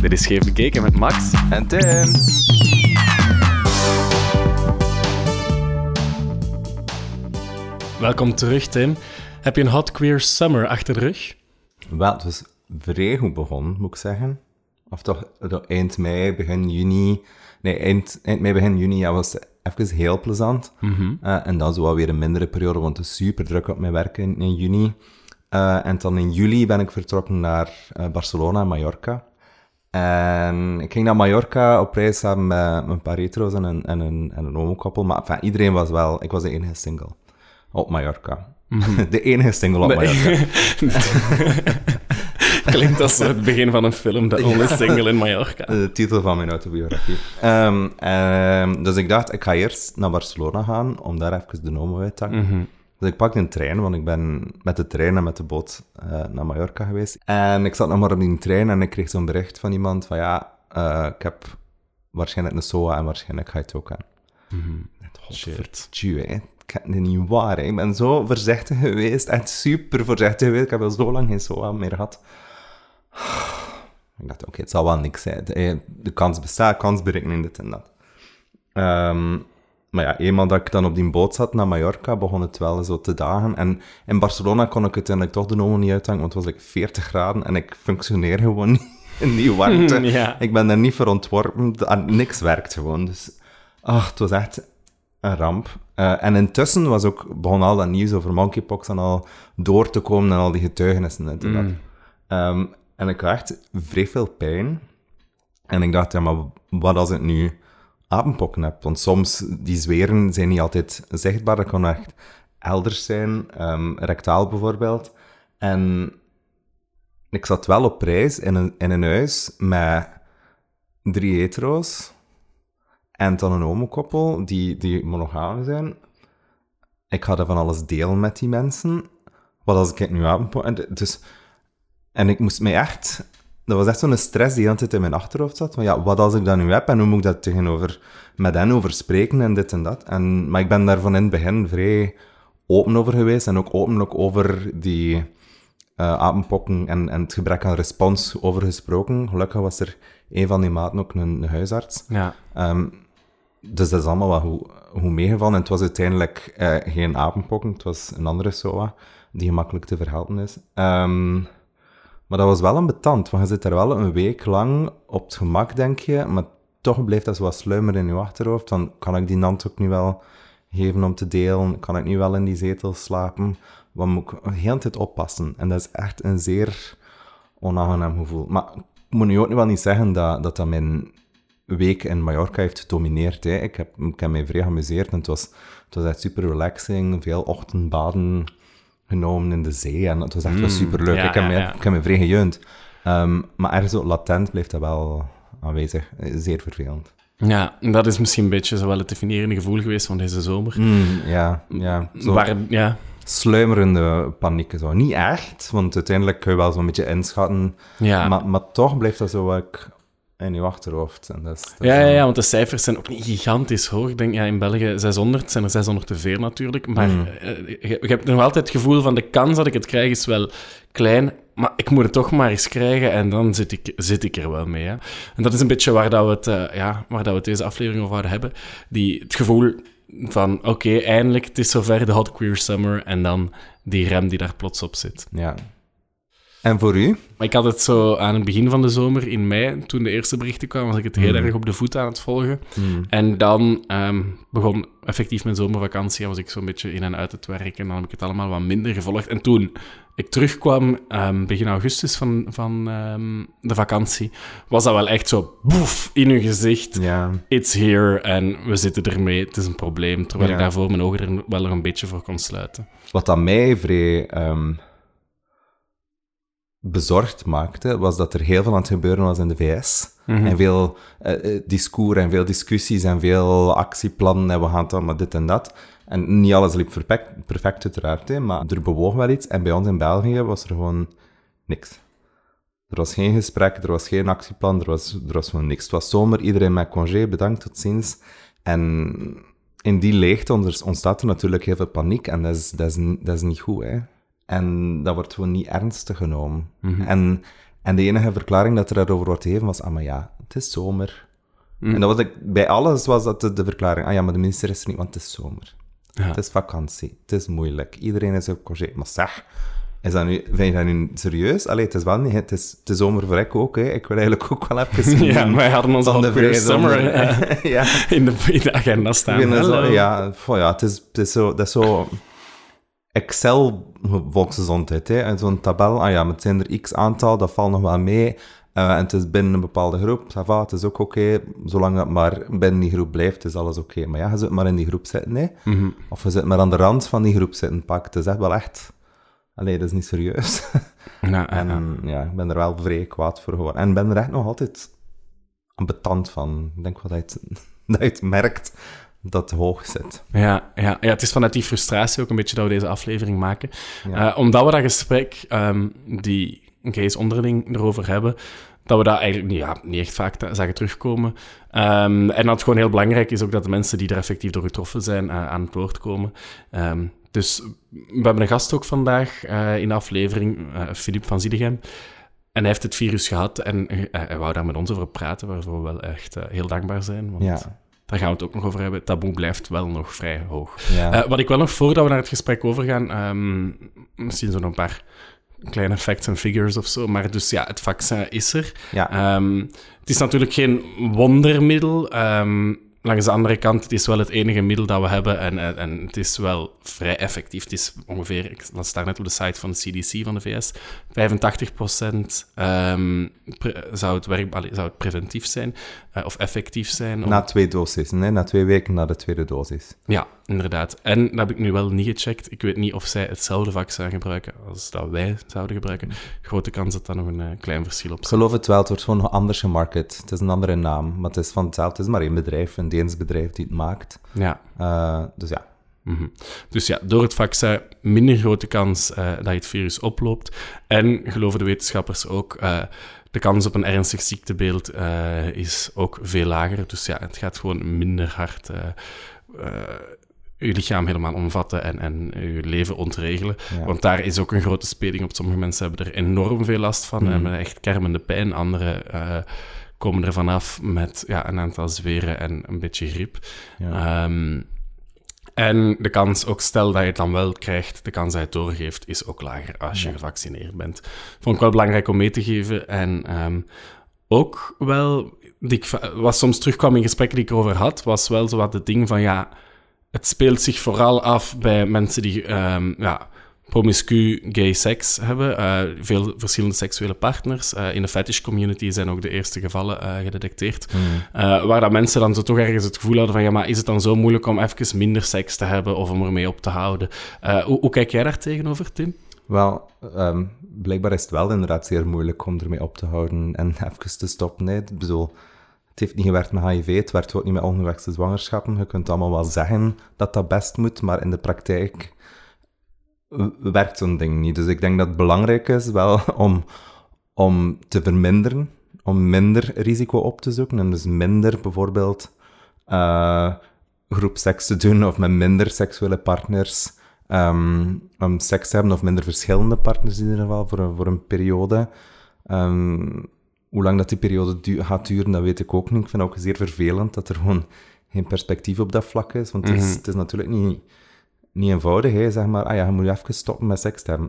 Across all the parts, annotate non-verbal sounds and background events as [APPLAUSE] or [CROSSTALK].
Dit is Scheef Bekeken met Max. En Tim. Welkom terug, Tim. Heb je een hot queer summer achter de rug? Wel, het was vrij goed begonnen, moet ik zeggen. Of toch eind mei, begin juni. Nee, eind, eind mei, begin juni ja, was het even heel plezant. Eh, en dan zo wel weer een mindere periode, want het is super druk op mijn werk in, in juni. Eh, en dan in juli ben ik vertrokken naar eh, Barcelona en Mallorca. En ik ging naar Mallorca op reis samen met, een paar retro's en een, en een, en een homokoppel. Maar enfin, iedereen was wel... Ik was de enige single op Mallorca. [LAUGHS] de enige single op Mallorca. [LAUGHS] Klinkt als het begin van een film, de [LAUGHS] only single in Mallorca. De titel van mijn autobiografie. Ehm, dus ik dacht, ik ga eerst naar Barcelona gaan, om daar even de nomen uit te hangen. Dus ik pakte een trein, want ik ben met de trein en met de boot eh, naar Mallorca geweest. En ik zat nog maar op die trein en ik kreeg zo'n bericht van iemand van ja, eh, ik heb waarschijnlijk een SOA en waarschijnlijk ga je het ook aan. Shit. Tju, hè. Ik heb het niet waar. hè. Ik ben zo voorzichtig geweest, echt super voorzichtig geweest. Ik heb al zo lang geen SOA meer gehad. Ik dacht, oké, het zal wel niks zijn. De, de kans bestaat, kansberekening, dit en dat. Ehm, maar ja, eenmaal dat ik dan op die boot zat naar Mallorca, begon het wel zo te dagen. En in Barcelona kon ik uiteindelijk toch de nomen niet uithangen, want het was like 40 graden en ik functioneer gewoon [LAUGHS] niet in die warmte. [LAUGHS] Ja. Ik ben daar niet voor ontworpen. En niks werkt gewoon. Dus ach, het was echt een ramp. Eh, en intussen was ook, begon al dat nieuws over monkeypox en al door te komen en al die getuigenissen en dat. Ehm, en ik had echt vrij veel pijn. En ik dacht, ja, maar wat als ik nu apenpokken heb? Want soms, die zweren zijn niet altijd zichtbaar. Dat kan echt elders zijn, ehm, rectaal bijvoorbeeld. En ik zat wel op reis in een, in een huis met drie hetero's en dan een homokoppel die, die monogaam zijn. Ik ga er van alles delen met die mensen. Wat als ik nu apenpokken... Dus... En ik moest mij echt... Dat was echt zo'n stress die altijd in mijn achterhoofd zat. Van ja, wat als ik dat nu heb en hoe moet ik dat tegenover met hen over spreken en dit en dat. En, maar ik ben daarvan in het begin vrij open over geweest en ook openlijk over die eh apenpokken en, en het gebrek aan respons over gesproken. Gelukkig was er een van die maten ook een, een huisarts. Ja. Ehm, dus dat is allemaal wel goed, goed meegevallen. En het was uiteindelijk eh, geen apenpokken, het was een andere SOA, die gemakkelijk te verhelpen is. Ehm, maar dat was wel een betant, want je zit er wel een week lang op het gemak, denk je, maar toch blijft dat zo wat sluimeren in je achterhoofd. Dan kan ik die nant ook nu wel geven om te delen, kan ik nu wel in die zetel slapen. Wat moet ik de hele tijd oppassen? En dat is echt een zeer onaangenaam gevoel. Maar ik moet nu ook wel niet zeggen dat dat, dat mijn week in Mallorca heeft gedomineerd. Hè. Ik, heb, ik heb mij vrij geamuseerd en het was, het was echt super relaxing. Veel ochtendbaden genomen in de zee en het was echt wel super leuk. ja, ik, heb ja, mij, ja. ik heb me vrij gejeund. Ehm, maar ergens zo latent blijft dat wel aanwezig. Eh, Zeer vervelend. Ja, en dat is misschien een beetje zo wel het definierende gevoel geweest van deze zomer. Mm, ja, ja. Zo Waar, ja, sluimerende paniek. Zo. Niet echt, want uiteindelijk kun je wel zo'n beetje inschatten. ja. Maar, maar toch blijft dat zo wat in je achterhoofd. En dat is, dat is Ja, ja, ja, want de cijfers zijn ook niet gigantisch hoog. Ik denk, ja, in België 600, zijn er 600 te veel natuurlijk. Maar Mm. eh, je, je hebt nog altijd het gevoel van de kans dat ik het krijg is wel klein. Maar ik moet het toch maar eens krijgen en dan zit ik, zit ik er wel mee. Hè. En dat is een beetje waar, dat we, het, eh, ja, waar dat we deze aflevering over hadden hebben. Die, het gevoel van, oké, eindelijk, het is zover, de hot queer summer. En dan die rem die daar plots op zit. Ja. En voor u? Maar ik had het zo aan het begin van de zomer, in mei, toen de eerste berichten kwamen, was ik het heel erg op de voet aan het volgen. En dan ehm, begon effectief mijn zomervakantie, en was ik zo'n beetje in en uit het werk, en dan heb ik het allemaal wat minder gevolgd. En toen ik terugkwam, ehm, begin augustus van, van ehm, de vakantie, was dat wel echt zo, boef, in uw gezicht. Ja. It's here, en we zitten ermee, het is een probleem. Terwijl Ja. ik daarvoor mijn ogen er wel nog een beetje voor kon sluiten. Wat dat mij vrij bezorgd maakte, was dat er heel veel aan het gebeuren was in de VS. En veel eh, eh, discours en veel discussies en veel actieplannen en we gaan het allemaal dit en dat. En niet alles liep perfect, perfect uiteraard, hè, maar er bewoog wel iets. En bij ons in België was er gewoon niks. Er was geen gesprek, er was geen actieplan, er was, er was gewoon niks. Het was zomer, iedereen met congé, bedankt, tot ziens. En in die leegte ontstaat er natuurlijk heel veel paniek en dat is, dat is, dat is niet goed, hè. En dat wordt gewoon niet ernstig genomen. En En de enige verklaring dat er daarover wordt gegeven was, ah, maar ja, het is zomer. En dat was ik, bij alles was dat de, de verklaring, ah ja, maar de minister is er niet, want het is zomer. Ja. Het is vakantie, het is moeilijk. Iedereen is op congé. Maar zeg, is dat nu, vind je dat nu serieus? Allee, het is wel niet, het is, het is zomer voor ik ook, hè. Ik wil eigenlijk ook wel even [LAUGHS] Ja, wij hadden ons al de vrije summer [LAUGHS] ja. in, de, in de agenda staan. zo- ja, goh, ja, het is, het is zo, dat is zo Excel volksgezondheid, hè. En zo'n tabel, ah ja, het zijn er x aantal, dat valt nog wel mee. Eh, en het is binnen een bepaalde groep, va, het is ook oké. Zolang het maar binnen die groep blijft, is alles oké. Maar ja, je zit maar in die groep zitten, hè. Mhm. Of je zit maar aan de rand van die groep zitten, pak. Het is echt wel echt... Allee, dat is niet serieus. Ja, [LAUGHS] en ja. ja, ik ben er wel vrij kwaad voor geworden. En ben er echt nog altijd ambetant van. Ik denk wel [LAUGHS] dat je het, dat je het merkt dat hoog zit. Ja, ja, ja, het is vanuit die frustratie ook een beetje dat we deze aflevering maken. Ja. Eh, omdat we dat gesprek, ehm, die gays onderling erover hebben, dat we dat eigenlijk niet, ja, niet echt vaak zagen terugkomen. Ehm, en dat het gewoon heel belangrijk is ook dat de mensen die er effectief door getroffen zijn eh, aan het woord komen. Ehm, dus we hebben een gast ook vandaag eh, in de aflevering, Filip van Ziedegem. En hij heeft het virus gehad en hij wou daar met ons over praten, waarvoor we wel echt heel dankbaar zijn. Want Ja. Daar gaan we het ook nog over hebben. Taboe blijft wel nog vrij hoog. Ja. Eh, wat ik wel nog voordat we naar het gesprek overgaan, ehm misschien zo'n paar kleine facts en figures of zo. Maar dus ja, het vaccin is er. ja. Ehm, het is natuurlijk geen wondermiddel. Ehm, langs de andere kant, het is wel het enige middel dat we hebben en, en, en het is wel vrij effectief. Het is ongeveer, ik las daar net op de site van de CDC van de VS, 85% ehm, pre- zou, het werk, zou het preventief zijn eh, of effectief zijn. om- Na twee doses, hè? na twee weken na de tweede dosis. ja, inderdaad. En dat heb ik nu wel niet gecheckt. Ik weet niet of zij hetzelfde vaccin gebruiken als dat wij zouden gebruiken. Grote kans dat daar nog een eh, klein verschil op zit. geloof het wel, het wordt gewoon nog anders gemarket. Het is een andere naam, maar het is van hetzelfde. Het is maar één bedrijf, een Deens bedrijf die het maakt. Ja. Eh, dus ja, mhm. Dus ja, door het vaccin minder grote kans eh, dat je het virus oploopt. En geloven de wetenschappers ook, de kans op een ernstig ziektebeeld is ook veel lager. Dus ja, het gaat gewoon minder hard je lichaam helemaal omvatten en, en je leven ontregelen. Ja. Want daar is ook een grote speling op. Sommige mensen hebben er enorm veel last van, Mhm. hebben echt kermende pijn. Anderen eh, komen er vanaf met ja, een aantal zweren en een beetje griep. ja. Ehm, en de kans, ook stel dat je het dan wel krijgt, de kans dat je het doorgeeft, is ook lager als je Ja. gevaccineerd bent. Vond ik wel belangrijk om mee te geven. En ehm, ook wel, die wat soms terugkwam in gesprekken die ik erover had, was wel zo wat het ding van, ja, het speelt zich vooral af bij mensen die ehm, ja, promiscu gay seks hebben, eh, veel verschillende seksuele partners. Eh, in de fetish community zijn ook de eerste gevallen eh, gedetecteerd. Hmm. Waar dat mensen dan zo toch ergens het gevoel hadden van, ja, maar is het dan zo moeilijk om even minder seks te hebben of om ermee op te houden? Hoe, hoe kijk jij daar tegenover, Tim? Wel, ehm, blijkbaar is het wel inderdaad zeer moeilijk om ermee op te houden en [LAUGHS] even te stoppen. Nee. Ik bedoel, het heeft niet gewerkt met HIV, het werkt ook niet met ongewenste zwangerschappen. Je kunt allemaal wel zeggen dat dat best moet, maar in de praktijk werkt zo'n ding niet. Dus ik denk dat het belangrijk is wel om, om te verminderen, om minder risico op te zoeken en dus minder bijvoorbeeld eh groepseks te doen of met minder seksuele partners om seks te hebben, of minder verschillende partners in ieder geval, voor voor een periode. Ehm, hoe lang dat die periode du- gaat duren, dat weet ik ook niet. Ik vind het ook zeer vervelend dat er gewoon geen perspectief op dat vlak is, want het, is, Mhm. het is natuurlijk niet, niet eenvoudig, hè. zeg maar, ah ja, je moet even stoppen met seks te hebben.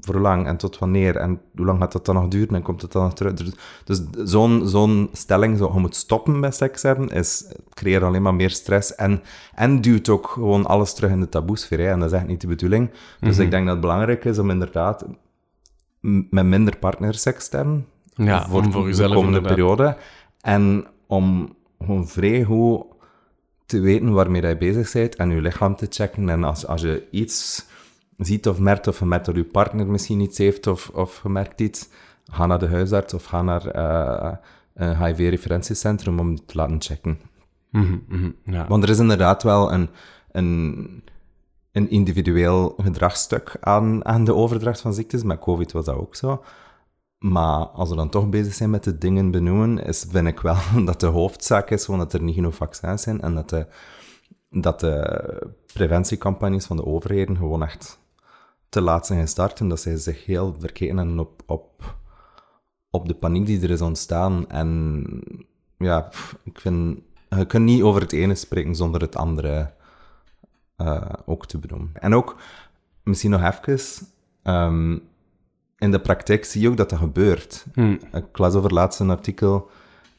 Voor lang en tot wanneer en hoe lang gaat dat dan nog duren en komt het dan nog terug? Dus, dus zo'n zo'n stelling, zo, je moet stoppen met seks hebben, is, creëert alleen maar meer stress en, en duwt ook gewoon alles terug in de taboesfeer. Hè, en dat is echt niet de bedoeling. Dus Mhm. ik denk dat het belangrijk is om inderdaad met minder partnerseks te hebben. Ja, voor, voor de komende periode. En om gewoon vrij goed te weten waarmee je bezig bent en je lichaam te checken. En als, als je iets ziet of merkt, of je merkt dat je partner misschien iets heeft of, of je merkt iets, ga naar de huisarts of ga naar eh, een HIV-referentiecentrum om die te laten checken. Mhm, mhm, ja. Want er is inderdaad wel een, een, een individueel gedragsstuk aan, aan de overdracht van ziektes. Met COVID was dat ook zo. Maar als we dan toch bezig zijn met de dingen benoemen, is, vind ik wel [LAUGHS] dat de hoofdzaak is gewoon dat er niet genoeg vaccins zijn en dat de, dat de preventiecampagnes van de overheden gewoon echt te laat zijn gestart en dat zij zich heel verkeken op, op, op de paniek die er is ontstaan. En ja, ik vind, je kunt niet over het ene spreken zonder het andere uh, ook te benoemen. En ook, misschien nog even, um, in de praktijk zie je ook dat dat gebeurt. Hmm. Ik las over laatst een artikel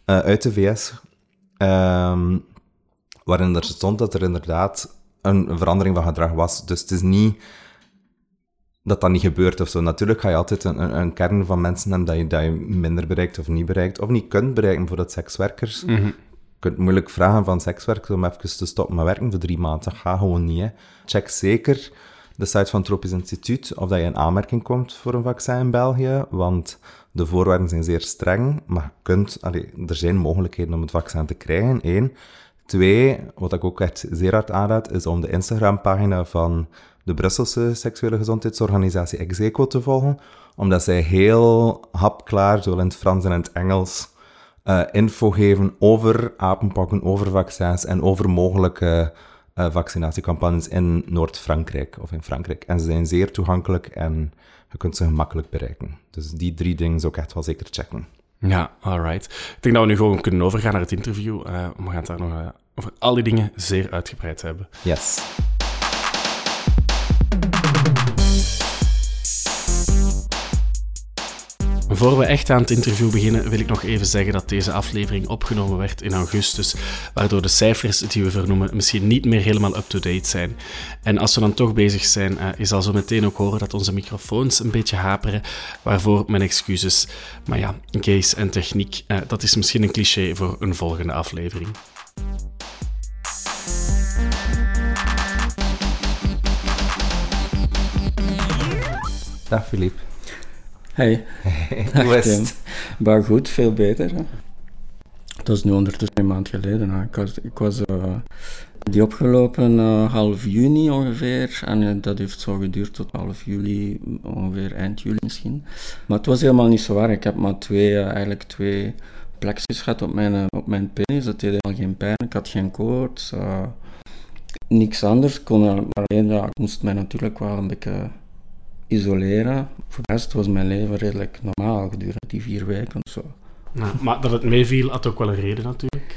uh, uit de VS, um, waarin er stond dat er inderdaad een verandering van gedrag was. Dus het is niet dat dat niet gebeurt of zo. Natuurlijk ga je altijd een, een, een kern van mensen hebben dat je, dat je minder bereikt of niet bereikt, of niet kunt bereiken, bijvoorbeeld sekswerkers. Mm -hmm. Je kunt moeilijk vragen van sekswerkers om even te stoppen met werken voor drie maanden. Dat gaat gewoon niet. Hè. Check zeker de site van het Tropisch Instituut of dat je in aanmerking komt voor een vaccin in België, want de voorwaarden zijn zeer streng, maar je kunt, er zijn mogelijkheden om het vaccin te krijgen, één. Twee, wat ik ook echt zeer hard aanraad, is om de Instagram-pagina van de Brusselse seksuele gezondheidsorganisatie Execo te volgen, omdat zij heel hapklaar, zowel in het Frans en in het Engels, uh, info geven over apenpakken, over vaccins en over mogelijke vaccinatiecampagnes in Noord-Frankrijk of in Frankrijk. En ze zijn zeer toegankelijk en je kunt ze gemakkelijk bereiken. Dus die drie dingen zou ik echt wel zeker checken. Ja, alright. Ik denk dat we nu gewoon kunnen overgaan naar het interview. Uh, we gaan het daar nog over al die dingen zeer uitgebreid hebben. Yes. Voor we echt aan het interview beginnen, wil ik nog even zeggen dat deze aflevering opgenomen werd in augustus, waardoor de cijfers die we vernoemen misschien niet meer helemaal up-to-date zijn. En als we dan toch bezig zijn, uh, je zal zo meteen ook horen dat onze microfoons een beetje haperen, waarvoor mijn excuses. Maar ja, case en techniek, uh, dat is misschien een cliché voor een volgende aflevering. Dag Filip. Hey. Hoe is het? Maar goed, veel beter. Hè? Dat is nu ondertussen een maand geleden. Hè. Ik was, ik was uh, die opgelopen uh, half juni ongeveer. En uh, dat heeft zo geduurd tot half juli, ongeveer eind juli misschien. Maar het was helemaal niet zo waar. Ik heb maar twee, eigenlijk twee plekjes gehad op mijn, op mijn penis. Dat deed helemaal geen pijn. Ik had geen koorts. niks anders. Kon, maar alleen, ja, ik moest mij natuurlijk wel een beetje isoleren. Voor de rest was mijn leven redelijk normaal gedurende die vier weken of zo. Nou, maar dat het meeviel had ook wel een reden natuurlijk.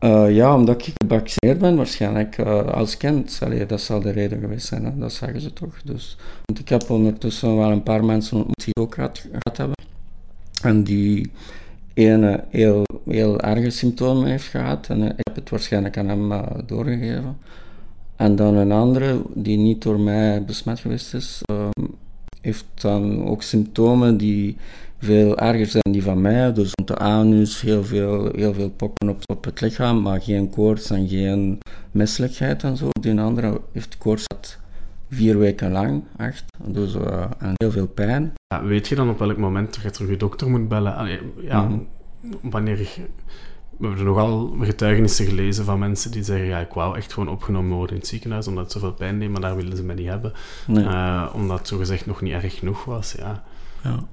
Uh, ja, omdat ik gevaccineerd ben waarschijnlijk uh, als kind. Allee, dat zal de reden geweest zijn, hè? dat zeggen ze toch. Dus, want ik heb ondertussen wel een paar mensen ontmoet die ook gehad, gehad hebben. En die ene heel, heel erge symptomen heeft gehad. En uh, ik heb het waarschijnlijk aan hem doorgegeven. En dan een andere, die niet door mij besmet geweest is, ehm, heeft dan ook symptomen die veel erger zijn dan die van mij. Dus rond de anus, heel veel, heel veel pokken op, op het lichaam, maar geen koorts en geen misselijkheid en zo. Die andere heeft koorts gehad vier weken lang, echt. Dus uh, en heel veel pijn. Ja, weet je dan op welk moment je terug je dokter moet bellen? ja, mm Wanneer we hebben nogal getuigenissen gelezen van mensen die zeggen: Ja, ik wou echt gewoon opgenomen worden in het ziekenhuis omdat het zoveel pijn deed, maar daar wilden ze mij niet hebben. Nee. Uh, omdat het zogezegd nog niet erg genoeg was. Ja. ja.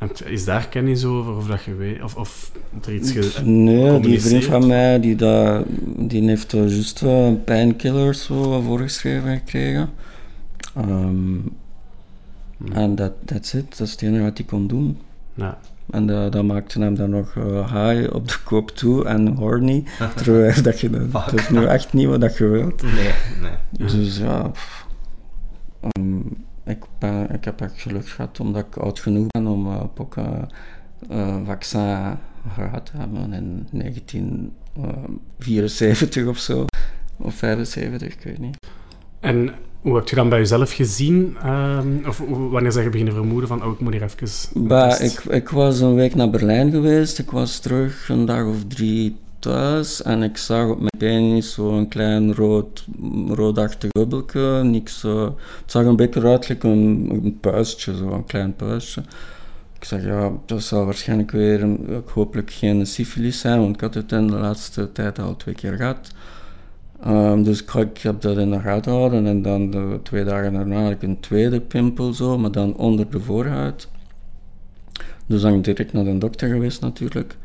Uh, is daar kennis over? Of dat je weet? Of, of er iets ge Nee, die vriend van mij die, dat, die heeft juist een pijnkiller zo voorgeschreven gekregen. Um, en dat is het, dat is het enige wat hij kon doen. Ja. En uh, dat maakte hem dan nog uh, high op de kop toe en horny. Terwijl dat je [LAUGHS] dat, dat is nu echt niet wat je wilt. Nee, nee. Dus ja, um, ik, ben, ik heb echt geluk gehad omdat ik oud genoeg ben om uh, ook een vaccin gehad te hebben in 1974 of zo. Of 75, ik weet niet. En hoe heb je dan bij jezelf gezien? Uh, of wanneer zeg je beginnen vermoeden van, oh, ik moet hier even... Bah, ik, ik was een week naar Berlijn geweest. Ik was terug een dag of drie thuis. En ik zag op mijn penis zo'n klein rood, roodachtig bubbelke. Niks, uh, het zag een beetje uit like een, een puistje, zo'n klein puistje. Ik zeg, ja, dat zal waarschijnlijk weer een, hopelijk geen syfilis zijn, want ik had het in de laatste tijd al twee keer gehad. Um, dus ik, heb dat in de gaten gehouden en dan twee dagen daarna had ik een tweede pimpel zo, maar dan onder de voorhuid. Dus dan direct naar de dokter geweest natuurlijk.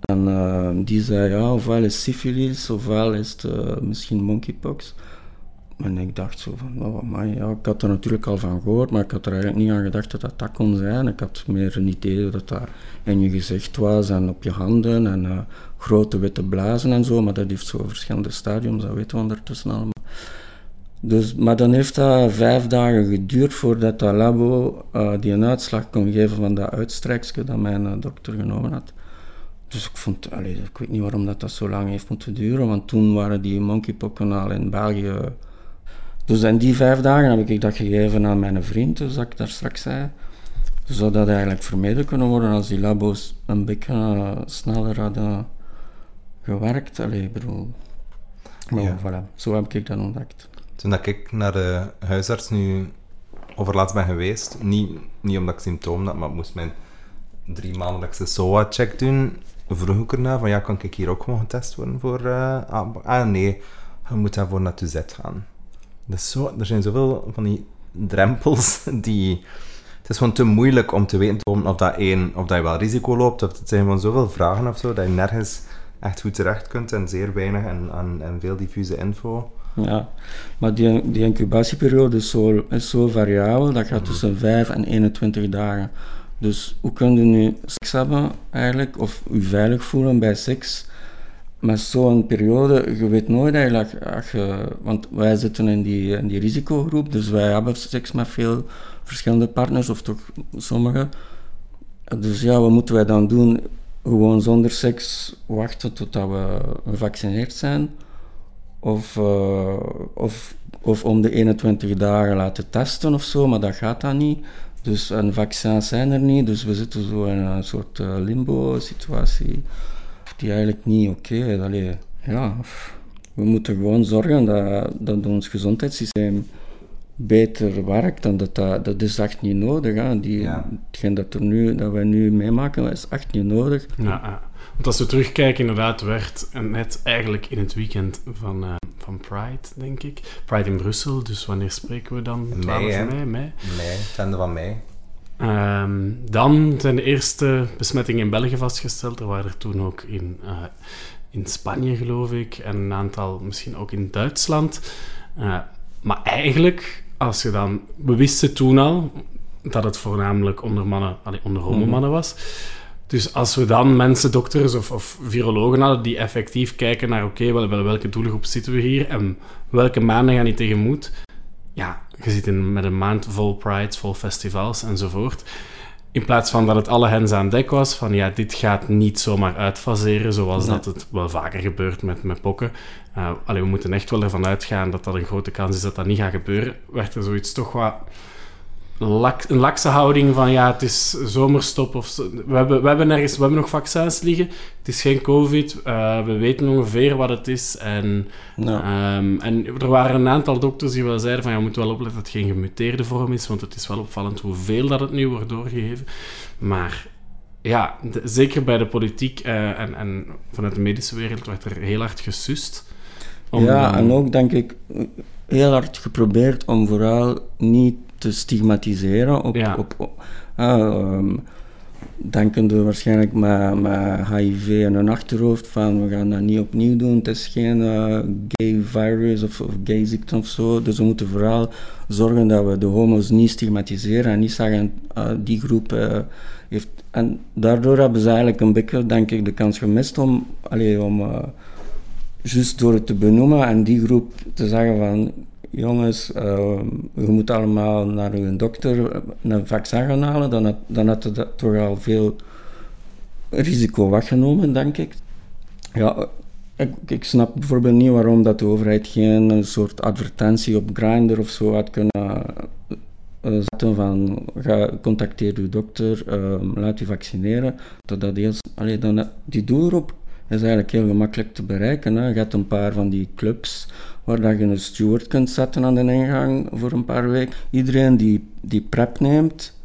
En uh, die zei, ja, ofwel is syphilis, ofwel is het uh, misschien monkeypox. En ik dacht zo van, oh ja, ik had er natuurlijk al van gehoord, maar ik had er eigenlijk niet aan gedacht dat dat dat kon zijn. Ik had meer een idee dat dat in je gezicht was en op je handen en uh, grote witte blazen en zo, maar dat heeft zo verschillende stadiums, dat weten we ondertussen allemaal. Dus, maar dan heeft dat vijf dagen geduurd voordat dat labo uh, die een uitslag kon geven van dat uitstrijksje dat mijn uh, dokter genomen had. Dus ik vond, allee, ik weet niet waarom dat, dat zo lang heeft moeten duren, want toen waren die monkeypokken al in België. Dus in die vijf dagen heb ik dat gegeven aan mijn vriend, zoals ik daar straks zei. Dus zou dat eigenlijk vermeden kunnen worden als die labo's een beetje uh, sneller hadden gewerkt. Allee, ik bedoel. Maar ja. voilà, zo heb ik dat ontdekt. Toen dat ik naar de huisarts nu overlaatst ben geweest, niet, niet omdat ik symptomen had, maar ik moest mijn drie maandelijkse SOA-check doen, vroeg ik erna van ja, kan ik hier ook gewoon getest worden voor... Uh, ah, nee, je moet daarvoor naar Z gaan. Dus zo, er zijn zoveel van die drempels [LAUGHS] die... Het is gewoon te moeilijk om te weten of dat, één, of dat je wel risico loopt, of het zijn gewoon zoveel vragen of zo, dat je nergens echt goed terecht kunt en zeer weinig en, en, en veel diffuse info. Ja, maar die, die incubatieperiode is zo, is zo variabel, dat gaat tussen 5 en 21 dagen. Dus hoe kun je nu seks hebben eigenlijk, of je veilig voelen bij seks, met zo'n periode, je weet nooit eigenlijk, want wij zitten in die, in die risicogroep, dus wij hebben seks met veel verschillende partners, of toch sommige. Dus ja, wat moeten wij dan doen? Gewoon zonder seks wachten totdat we gevaccineerd zijn? Of, uh, of, of om de 21 dagen laten testen of zo, maar dat gaat dan niet. Dus een vaccins zijn er niet, dus we zitten zo in een soort uh, limbo-situatie die eigenlijk niet oké okay ja, we moeten gewoon zorgen dat, dat ons gezondheidssysteem beter werkt en dat, dat, dat is echt niet nodig. Hè. Die, ja. Hetgeen dat, er nu, dat wij nu meemaken, is echt niet nodig. Ja, want als we terugkijken, inderdaad, werd net eigenlijk in het weekend van, uh, van Pride, denk ik. Pride in Brussel, dus wanneer spreken we dan? 12 mei, mei? Mei, mei einde van mei. Um, dan zijn de eerste besmettingen in België vastgesteld. Er waren er toen ook in, uh, in Spanje, geloof ik, en een aantal misschien ook in Duitsland. Uh, maar eigenlijk, als je dan... We wisten toen al dat het voornamelijk onder mannen, allee, onder homomannen mhm. was. Dus als we dan mensen, dokters of, of virologen hadden die effectief kijken naar oké, okay, wel, welke doelgroep zitten we hier en welke maanden gaan die tegemoet, ja, je zit in, met een maand vol prides, vol festivals enzovoort. In plaats van dat het alle hens aan dek was, van ja, dit gaat niet zomaar uitfaseren, zoals dat het wel vaker gebeurt met, met pokken. Uh, allee, we moeten echt wel ervan uitgaan dat dat een grote kans is dat dat niet gaat gebeuren. Werd er zoiets toch wat een lakse houding van ja, het is zomerstop. Of we, hebben, we, hebben ergens, we hebben nog vaccins liggen. Het is geen COVID. Uh, we weten ongeveer wat het is. En, um, en er waren een aantal dokters die wel zeiden van ja, je moet wel opletten dat het geen gemuteerde vorm is, want het is wel opvallend hoeveel dat het nu wordt doorgegeven. Maar ja, zeker bij de politiek uh, en, en vanuit de medische wereld werd er heel hard gesust. ja, en ook denk ik heel hard geprobeerd om vooral niet te stigmatiseren op, ja. op, op uh, denkende waarschijnlijk met, met HIV in hun achterhoofd van we gaan dat niet opnieuw doen, het is geen uh, gay virus of, of, gay ziekte of zo, dus we moeten vooral zorgen dat we de homo's niet stigmatiseren en niet zeggen uh, die groep uh, heeft... En daardoor hebben ze eigenlijk een beetje, denk ik, de kans gemist om, allee, om juist door het te benoemen en die groep te zeggen van jongens, je moet allemaal naar een dokter een vaccin gaan halen, dan had, dan het toch al veel risico weggenomen, denk ik. Ja, ik, ik, snap bijvoorbeeld niet waarom dat de overheid geen een soort advertentie op Grindr of zo had kunnen zetten van ga, contacteer uw dokter, uh, laat u vaccineren. Dat dat heel, allee, dan, die doelgroep is eigenlijk heel gemakkelijk te bereiken. Hè. Je hebt een paar van die clubs waar dat je een steward kunt zetten aan de ingang voor een paar weken. Iedereen die, die prep neemt,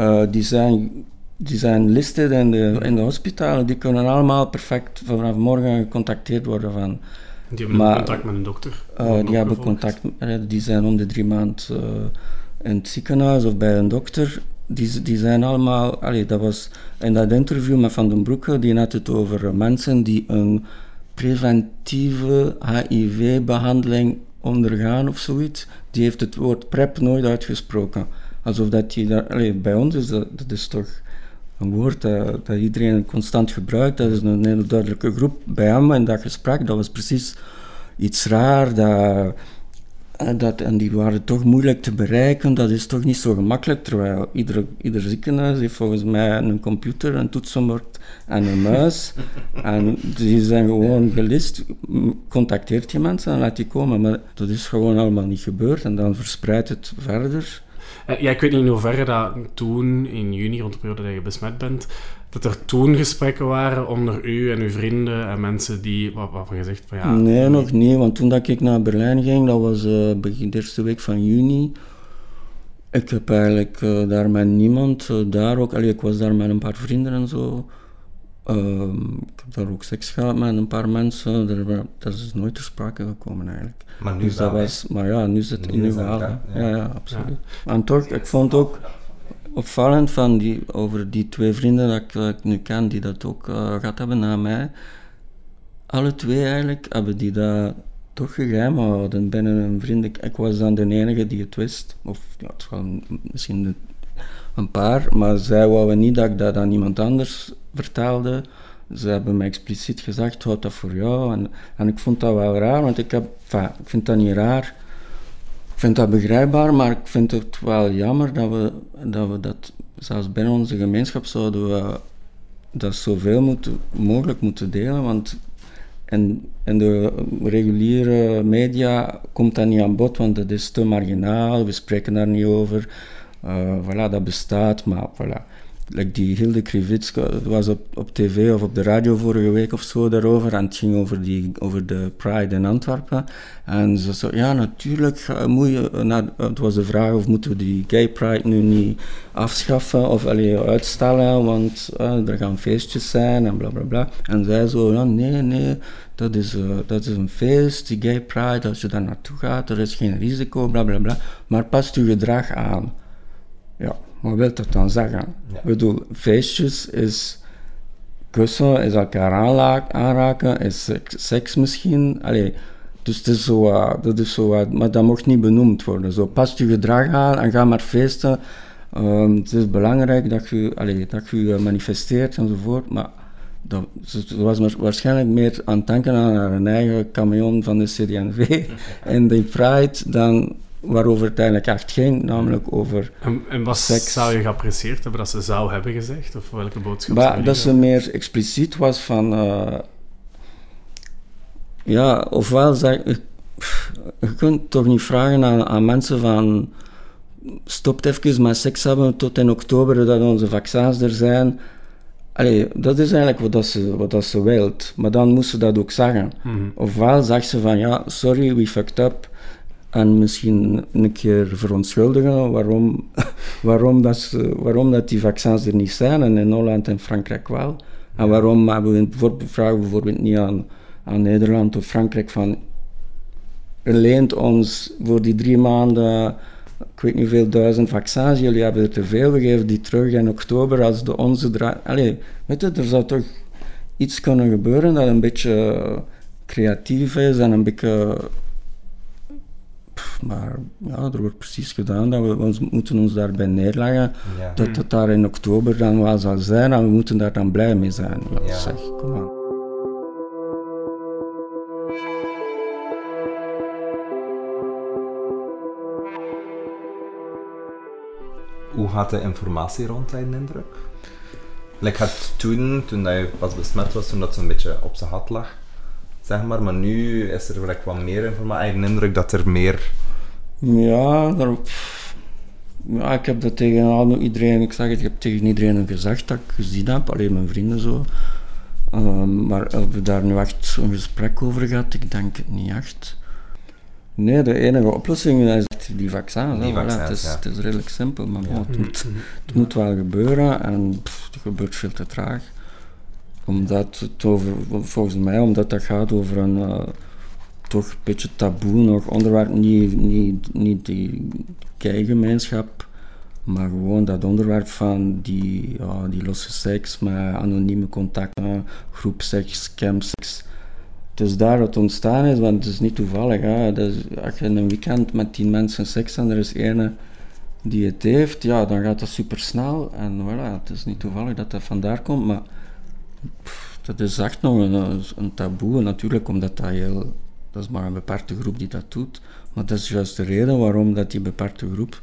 uh, die, zijn, die zijn listed in de, in de hospitalen, die kunnen allemaal perfect vanaf morgen gecontacteerd worden van... Die hebben maar, contact met een dokter? Uh, die hebben contact, die zijn om de drie maanden uh, in het ziekenhuis of bij een dokter die, die zijn allemaal... Allee, dat was in dat interview met Van den Broeke, die had het over mensen die een preventieve HIV-behandeling ondergaan of zoiets, die heeft het woord PrEP nooit uitgesproken. Alsof dat hij daar, allee, bij ons is dat, dat is toch een woord dat, dat, iedereen constant gebruikt. Dat is een hele duidelijke groep. Bij hem in dat gesprek, dat was precies iets raar. Dat, eh, dat, en die waren toch moeilijk te bereiken. Dat is toch niet zo gemakkelijk. Terwijl ieder, ieder ziekenhuis heeft volgens mij een computer, een toetsenbord en een muis. [LAUGHS] en die zijn gewoon gelist. Contacteert je mensen en laat die komen. Maar dat is gewoon allemaal niet gebeurd. En dan verspreidt het verder. Eh, ja, ik weet niet in hoeverre dat toen, in juni, rond de periode dat je besmet bent, dat er toen gesprekken waren onder u en uw vrienden en mensen die, wat, wat je zegt van ja... Nee, nog niet, want toen dat ik naar Berlijn ging, dat was uh, begin de eerste week van juni. Ik heb eigenlijk uh, daar met niemand, daar ook, allee, ik was daar met een paar vrienden en zo. Ehm, ik heb daar ook seks gehad met een paar mensen. dat is nooit ter sprake gekomen eigenlijk. Maar nu dus dat was, Maar ja, nu is het nu in Ja. Ja, ja, absoluut. En toch, ik vond ook opvallend van die, over die twee vrienden dat ik, nu ken, die dat ook uh, gehad hebben na mij. Alle twee eigenlijk hebben die dat toch geheim gehouden binnen een vriend. Ik, was dan de enige die het wist. Of ja, het misschien een paar, maar zij wouden niet dat ik dat aan iemand anders vertelde. Ze hebben me expliciet gezegd, houd dat voor jou. En, en ik vond dat wel raar, want ik, heb, ik vind dat niet raar. Vind dat begrijpbaar, maar ik vind het wel jammer dat we dat, we dat zelfs binnen onze gemeenschap zouden we dat zoveel mogelijk moeten delen. Want in, in de reguliere media komt dat niet aan bod, want dat is te marginaal, we spreken daar niet over. Uh, voilà, dat bestaat, maar voilà like die Hilde Krivitska was op, op tv of op de radio vorige week of zo daarover. En het ging over, die, over de Pride in Antwerpen. En ze zei, ja, natuurlijk moet je... Nou, het was de vraag of moeten we die Gay Pride nu niet afschaffen of allee, uitstellen, want uh, er gaan feestjes zijn en bla bla bla. En zij zo, ja, nee, nee, dat is, dat is een feest, die Gay Pride, als je daar naartoe gaat, er is geen risico, bla bla bla. Maar past je gedrag aan. Wat wil dat dan zeggen? Ik bedoel, feestjes is kussen, is elkaar aanraken, is seks, misschien. Allee, dus het is zo, uh, dat is zo uh, maar dat mocht niet benoemd worden. Zo, pas je gedrag aan en ga maar feesten. Um, het is belangrijk dat je, allee, dat je manifesteert enzovoort, maar dat, ze was waarschijnlijk meer aan het denken aan haar eigen camion van de CD&V [LAUGHS] en de Pride dan waarover het eigenlijk echt ging, namelijk over En, en wat seks. zou je geapprecieerd hebben dat ze zou hebben gezegd? Of welke boodschap bah, Dat ze meer expliciet was van... Uh, ja, ofwel zeg... Je kunt toch niet vragen aan, aan mensen van... Stop even met seks hebben tot in oktober dat onze vaccins er zijn. Allee, dat is eigenlijk wat, dat ze, wat dat ze wilt. Maar dan moest ze dat ook zeggen. Mm Ofwel zegt ze van, ja, sorry, we fucked up. En misschien een keer verontschuldigen waarom, [LAUGHS] waarom, dat, ze, waarom dat die vaccins er niet zijn en in Holland en Frankrijk wel. En waarom hebben we bijvoorbeeld, vragen bijvoorbeeld niet aan, aan Nederland of Frankrijk van leent ons voor die drie maanden, ik weet niet hoeveel duizend vaccins, jullie hebben er te veel, we geven die terug in oktober als de onze draait. Allee, weet je, er zou toch iets kunnen gebeuren dat een beetje creatief is en een beetje maar ja, er wordt precies gedaan dat we ons, moeten ons daarbij neerleggen. Dat het daar in oktober dan wel zal zijn en we moeten daar dan blij mee zijn. Ja, zeg, kom aan. Hoe gaat de informatie rond in indruk? Like had toen, toen dat je pas besmet was, toen dat zo'n beetje op zijn had lag, zeg maar. Maar nu is er like, wat meer informatie. Eigen indruk dat er meer ja, daar, ja, ik heb dat tegen al iedereen, ik zeg het, ik heb tegen iedereen gezegd dat ik gezien heb, alleen mijn vrienden zo. Um, maar of we daar nu echt een gesprek over gehad, ik denk het niet echt. Nee, de enige oplossing is die vaccins. Die vaccins het, is, ja. het, is, redelijk simpel, maar ja. het, moet, het, moet, wel gebeuren en pff, het gebeurt veel te traag. Omdat het over, volgens mij, omdat dat gaat over een... Uh, toch een beetje taboe nog onderwerp. Niet, niet, niet die kei-gemeenschap, maar gewoon dat onderwerp van die, ja, die losse seks met anonieme contacten, groepseks, campseks. het is daar wat ontstaan is, want het is niet toevallig. Hè. Als je in een weekend met tien mensen seks en er is ene die het heeft, ja, dan gaat dat super snel. En voilà, het is niet toevallig dat dat vandaar komt, maar dat is echt nog een, een taboe. Natuurlijk, omdat dat heel, dat is maar een beperkte groep die dat doet. Maar dat is juist de reden waarom dat die beperkte groep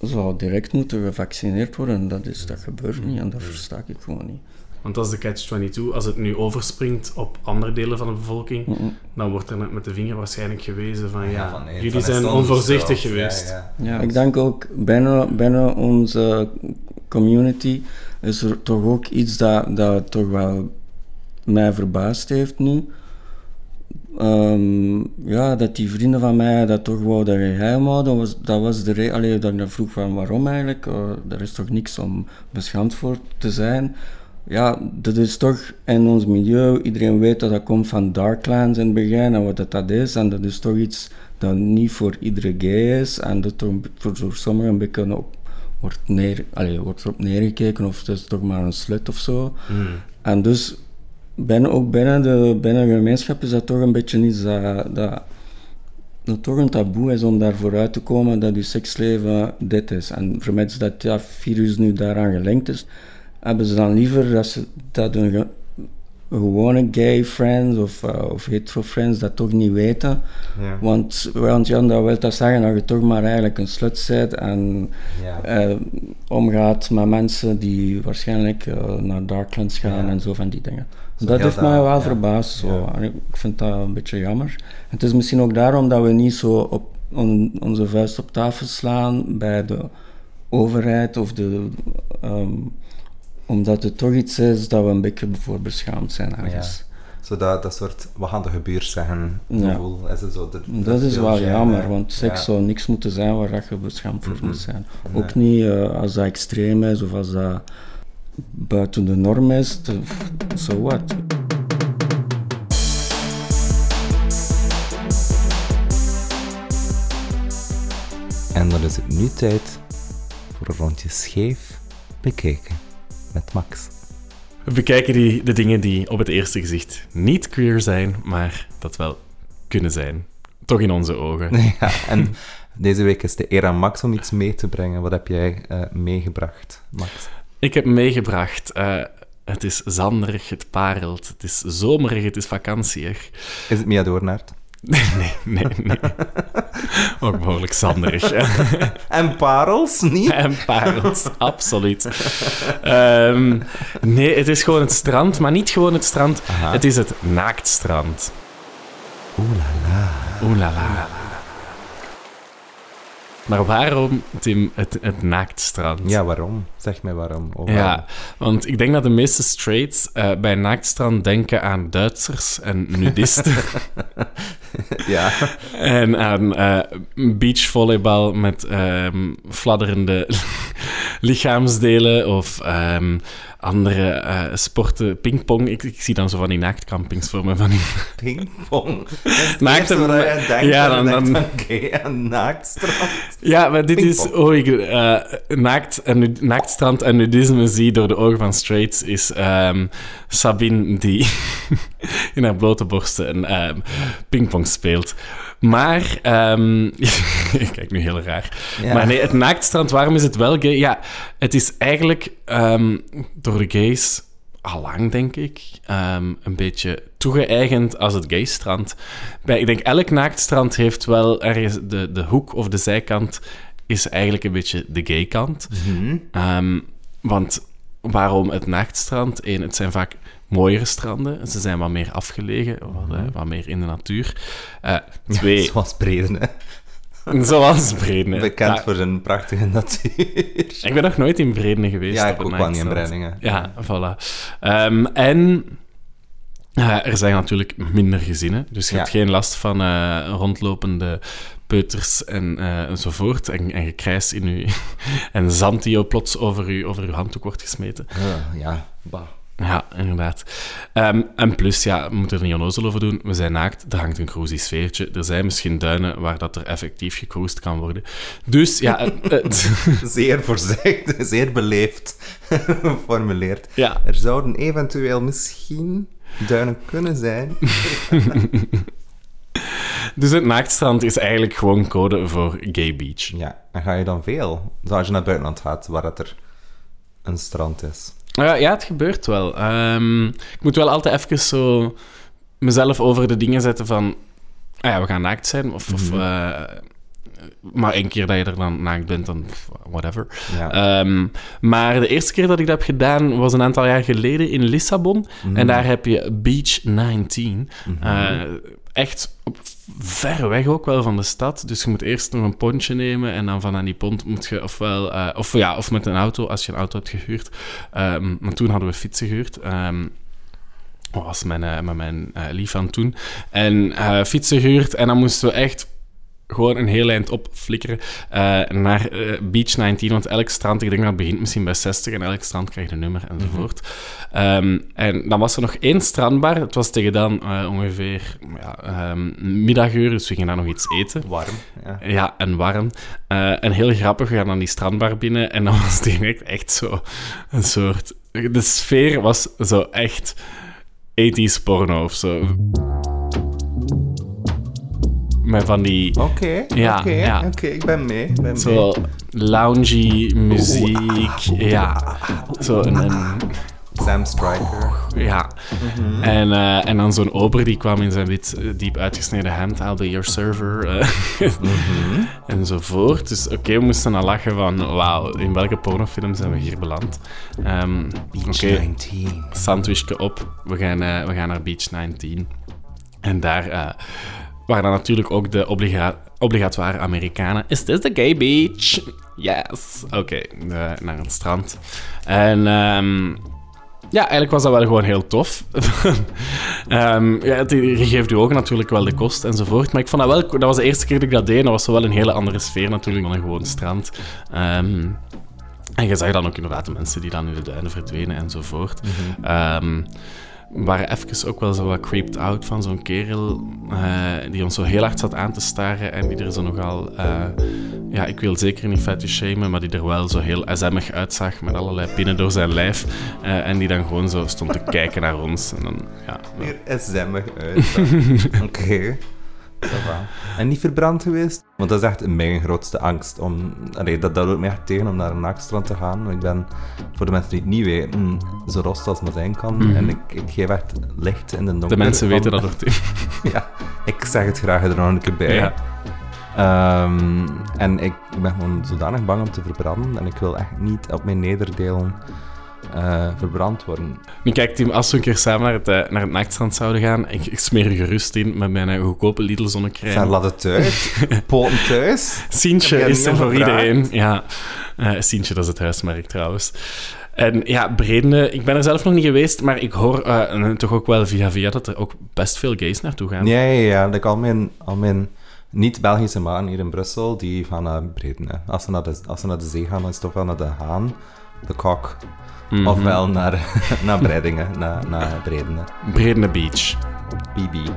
zou direct moeten gevaccineerd worden. Dat, is, dat gebeurt niet en dat versta ik gewoon niet. Want dat is de catch-22. Als het nu overspringt op andere delen van de bevolking, dan wordt er net met de vinger waarschijnlijk gewezen van ja, van nee, jullie van zijn onvoorzichtig geweest. Ja, ja. Ja, ik denk ook binnen, binnen onze community is er toch ook iets dat, dat toch wel mij verbaasd heeft nu. Ehm, ja, dat die vrienden van mij dat toch wouden geheim houden, was, dat was de reden. Allee, dat ik dan vroeg van waarom eigenlijk. Eh, er is toch niks om beschaamd voor te zijn. Ja, dat is toch in ons milieu, iedereen weet dat dat komt van Darklands in het begin en wat dat, dat is. En dat is toch iets dat niet voor iedere gay is en dat toch voor, voor sommigen een beetje op wordt, neer, allee, wordt erop neergekeken of het is toch maar een slut of zo. En dus binnen, ook binnen de, binnen de gemeenschap is dat toch een beetje iets dat, dat, toch een taboe is om daar vooruit te komen dat je seksleven dit is. En vermits dat dat virus nu daaraan gelinkt is, hebben ze dan liever dat, ze, dat hun gewone gay friends of, uh, of hetero friends dat toch niet weten. Ja. Want, want ja, dat wil dat zeggen dat je toch maar eigenlijk een slut bent en Ja. eh, omgaat met mensen die waarschijnlijk eh, naar Darklands gaan Ja. en zo van die dingen. Zo dat heeft mij wel verbaasd. Zo. En ik ik vind dat een beetje jammer. Het is misschien ook daarom dat we niet zo op on- onze vuist op tafel slaan bij de overheid of de. ehm, omdat het toch iets is dat we een beetje voor beschaamd zijn ergens. Zo dat, dat soort, wat gaan de gebeurt zeggen, Ja. gevoel. Is het zo, de- Dat is wel jammer, want seks Ja. zou niks moeten zijn waar dat je beschaamd voor moet zijn. Nee. Ook niet eh, als dat extreem is of als dat buiten de norm is. Zo wat. En dan is het nu tijd voor een rondje scheef bekeken met Max. We bekijken die, de dingen die op het eerste gezicht niet queer zijn, maar dat wel kunnen zijn. Toch in onze ogen. [LAUGHS] Ja, en deze week is de eer aan Max om iets mee te brengen. Wat heb jij eh, meegebracht, Max? Ik heb meegebracht. eh, het is zanderig, het parelt. Het is zomerig, het is vakantieig. Is het Mia Doornaert? Nee, nee, nee. [LAUGHS] Ook behoorlijk zanderig. [LAUGHS] En parels, niet? En parels, absoluut. Ehm, nee, het is gewoon het strand, maar niet gewoon het strand. Aha. Het is het naaktstrand. Oeh la la. Oeh la la. Maar waarom, Tim, het, het naaktstrand? Ja, waarom? Zeg mij waarom. Oh, Ja, want ik denk dat de meeste straights eh, bij naaktstrand denken aan Duitsers en nudisten. [LAUGHS] ja. en aan eh beachvolleybal met ehm, fladderende [LAUGHS] lichaamsdelen of ehm, andere eh, sporten. Pingpong, ik, ik zie dan zo van die naaktcampings voor me. Van die... Pingpong. Naakt [LAUGHS] denkt, Ja, dan, dan- Oké, [LAUGHS] een naaktstrand. Ja, maar dit is hoe ik eh, naakt en nu- naaktstrand en nudisme zie door de ogen van straights, is ehm, Sabine die [LAUGHS] in haar blote borsten een ehm, pingpong speelt. Maar, ehm, [LAUGHS] ik kijk nu heel raar. Ja. Maar nee, het naaktstrand, waarom is het wel gay? Ja, het is eigenlijk ehm, door de gays allang, denk ik, ehm, een beetje toegeëigend als het gaystrand. Bij, ik denk, elk naaktstrand heeft wel ergens de, de hoek of de zijkant is eigenlijk een beetje de gaykant. Mhm. Ehm, want waarom het naaktstrand? Eén, het zijn vaak mooiere stranden. Ze zijn wat meer afgelegen, wat, eh, wat meer in de natuur. Eh, twee, Zoals Breden, hè. [LAUGHS] zoals Bredene. Bekend Ja, voor zijn prachtige natuur. ik ben nog nooit in Bredene geweest. Ja, ik ook wel niet in. Bredene. Ja, voilà. Ehm, en eh, er zijn natuurlijk minder gezinnen, dus je Ja. hebt geen last van eh, rondlopende peuters en enzovoort. En, en gekrijs in u [LAUGHS] en zand die jou plots over uw, over uw handdoek wordt gesmeten. Uh, ja, bah. Ja, inderdaad. Ehm, en plus, ja, we moeten er niet onnozel over doen. We zijn naakt, er hangt een cruisy sfeertje. Er zijn misschien duinen waar dat er effectief gecruised kan worden. Dus ja, [LAUGHS] [LAUGHS] Zeer voorzichtig, zeer beleefd geformuleerd. ja, Er zouden eventueel misschien duinen kunnen zijn. [LAUGHS] Dus het naaktstrand is eigenlijk gewoon code voor gay beach. Ja, en ga je dan veel? Zoals je naar het buitenland gaat, waar het er een strand is. Uh, ja, het gebeurt wel. Ehm, ik moet wel altijd even zo mezelf over de dingen zetten van... Ah ja, we gaan naakt zijn. Of, of Mhm. eh, maar één keer dat je er dan naakt bent, dan whatever. Ja. Ehm, maar de eerste keer dat ik dat heb gedaan, was een aantal jaar geleden in Lissabon. Mhm. En daar heb je Beach 19. Mhm. Eh, echt ver weg ook wel van de stad. Dus je moet eerst nog een pontje nemen en dan van aan die pont moet je ofwel... eh, of, ja, of met een auto, als je een auto hebt gehuurd. Ehm, maar toen hadden we fietsen gehuurd. Dat was mijn, eh, met mijn eh, lief aan toen. En fietsen gehuurd en dan moesten we echt gewoon een heel eind op flikkeren eh, naar eh, Beach 19. Want elk strand, ik denk dat het begint misschien bij 60 en elk strand krijgt een nummer enzovoort. Ehm, en dan was er nog één strandbar. Het was tegen dan eh, ongeveer ja, ehm, middaguur, dus we gingen daar nog iets eten. Warm. Ja. Ja, en warm. En heel grappig, we gaan dan die strandbar binnen en dan [LAUGHS] was direct echt zo een soort... De sfeer was zo echt 80s porno of zo. Met van die... Oké, Ja, oké, ja. oké, ik ben mee. Ben mee. Zo loungy muziek. Ja. Zo een... een Sam Striker. ja. En, eh, en dan zo'n ober die kwam in zijn wit, eh, diep uitgesneden hemd. Be your server. eh, [LAUGHS] Enzovoort. Dus oké, we moesten al lachen van... Wauw, in welke pornofilm zijn we hier beland? Ehm, Beach oké, 19. sandwichje op. We gaan, we gaan naar Beach 19. En daar waren dan natuurlijk ook de obliga obligatoire Amerikanen. Is this the gay beach? Yes. Oké, eh, naar het strand. En ehm, ja, eigenlijk was dat wel gewoon heel tof. [LAUGHS] Ehm, ja, het geeft u ook natuurlijk wel de kost enzovoort. Maar ik vond dat wel... Dat was de eerste keer dat ik dat deed. En dat was wel een hele andere sfeer natuurlijk dan een gewoon strand. Ehm, en je zag dan ook inderdaad de mensen die dan in de duinen verdwenen enzovoort. Ehm, we waren even ook wel zo wat creeped out van zo'n kerel eh, die ons zo heel hard zat aan te staren en die er zo nogal, eh, ja, ik wil zeker niet fetish shamen, maar die er wel zo heel SM'ig uitzag met allerlei pinnen door zijn lijf eh, en die dan gewoon zo stond te [LAUGHS] kijken naar ons. En dan, ja, Meer SM'ig uit. [LAUGHS] Oké. En niet verbrand geweest? Want dat is echt mijn grootste angst. Om, allee, dat, dat houdt mij echt tegen om naar een nachtstrand te gaan. Want Ik ben, voor de mensen die het niet weten, zo rost als maar zijn kan. En ik, ik geef echt licht in de donker. de mensen weten dat ook. [LAUGHS] Ja, ik zeg het graag er nog een keer bij. Ja. Ehm, en ik ben gewoon zodanig bang om te verbranden. En ik wil echt niet op mijn nederdelen eh, verbrand worden. Nu kijk Tim, als we een keer samen naar het, eh, naar het nachtstrand zouden gaan, ik, ik smeer je gerust in met mijn eh, goedkope Lidl zonnecrème. Zijn laat het thuis, [LAUGHS] poten thuis. Jij is er voor gevraagd? iedereen. Ja, Sientje, dat is het huismerk trouwens. En ja, Bredene, ik ben er zelf nog niet geweest, maar ik hoor en toch ook wel via via dat er ook best veel gays naartoe gaan. Ja, ja, ja. Like al mijn, al mijn niet-Belgische maten hier in Brussel, die gaan naar Bredene. Als ze naar de, als ze naar de zee gaan, dan is het ofwel naar de Haan, de Kok, Mhm. ofwel naar, [LAUGHS] naar Breidingen, naar, naar Bredene. Bredene Beach. BB. [LAUGHS]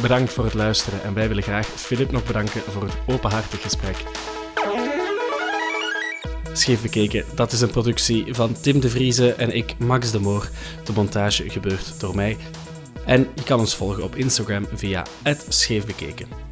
Bedankt voor het luisteren en wij willen graag Filip nog bedanken voor het openhartig gesprek. Scheef bekeken, dat is een productie van Tim de Vrieze en ik, Max de Moor. De montage gebeurt door mij. En je kan ons volgen op Instagram via @scheefbekeken.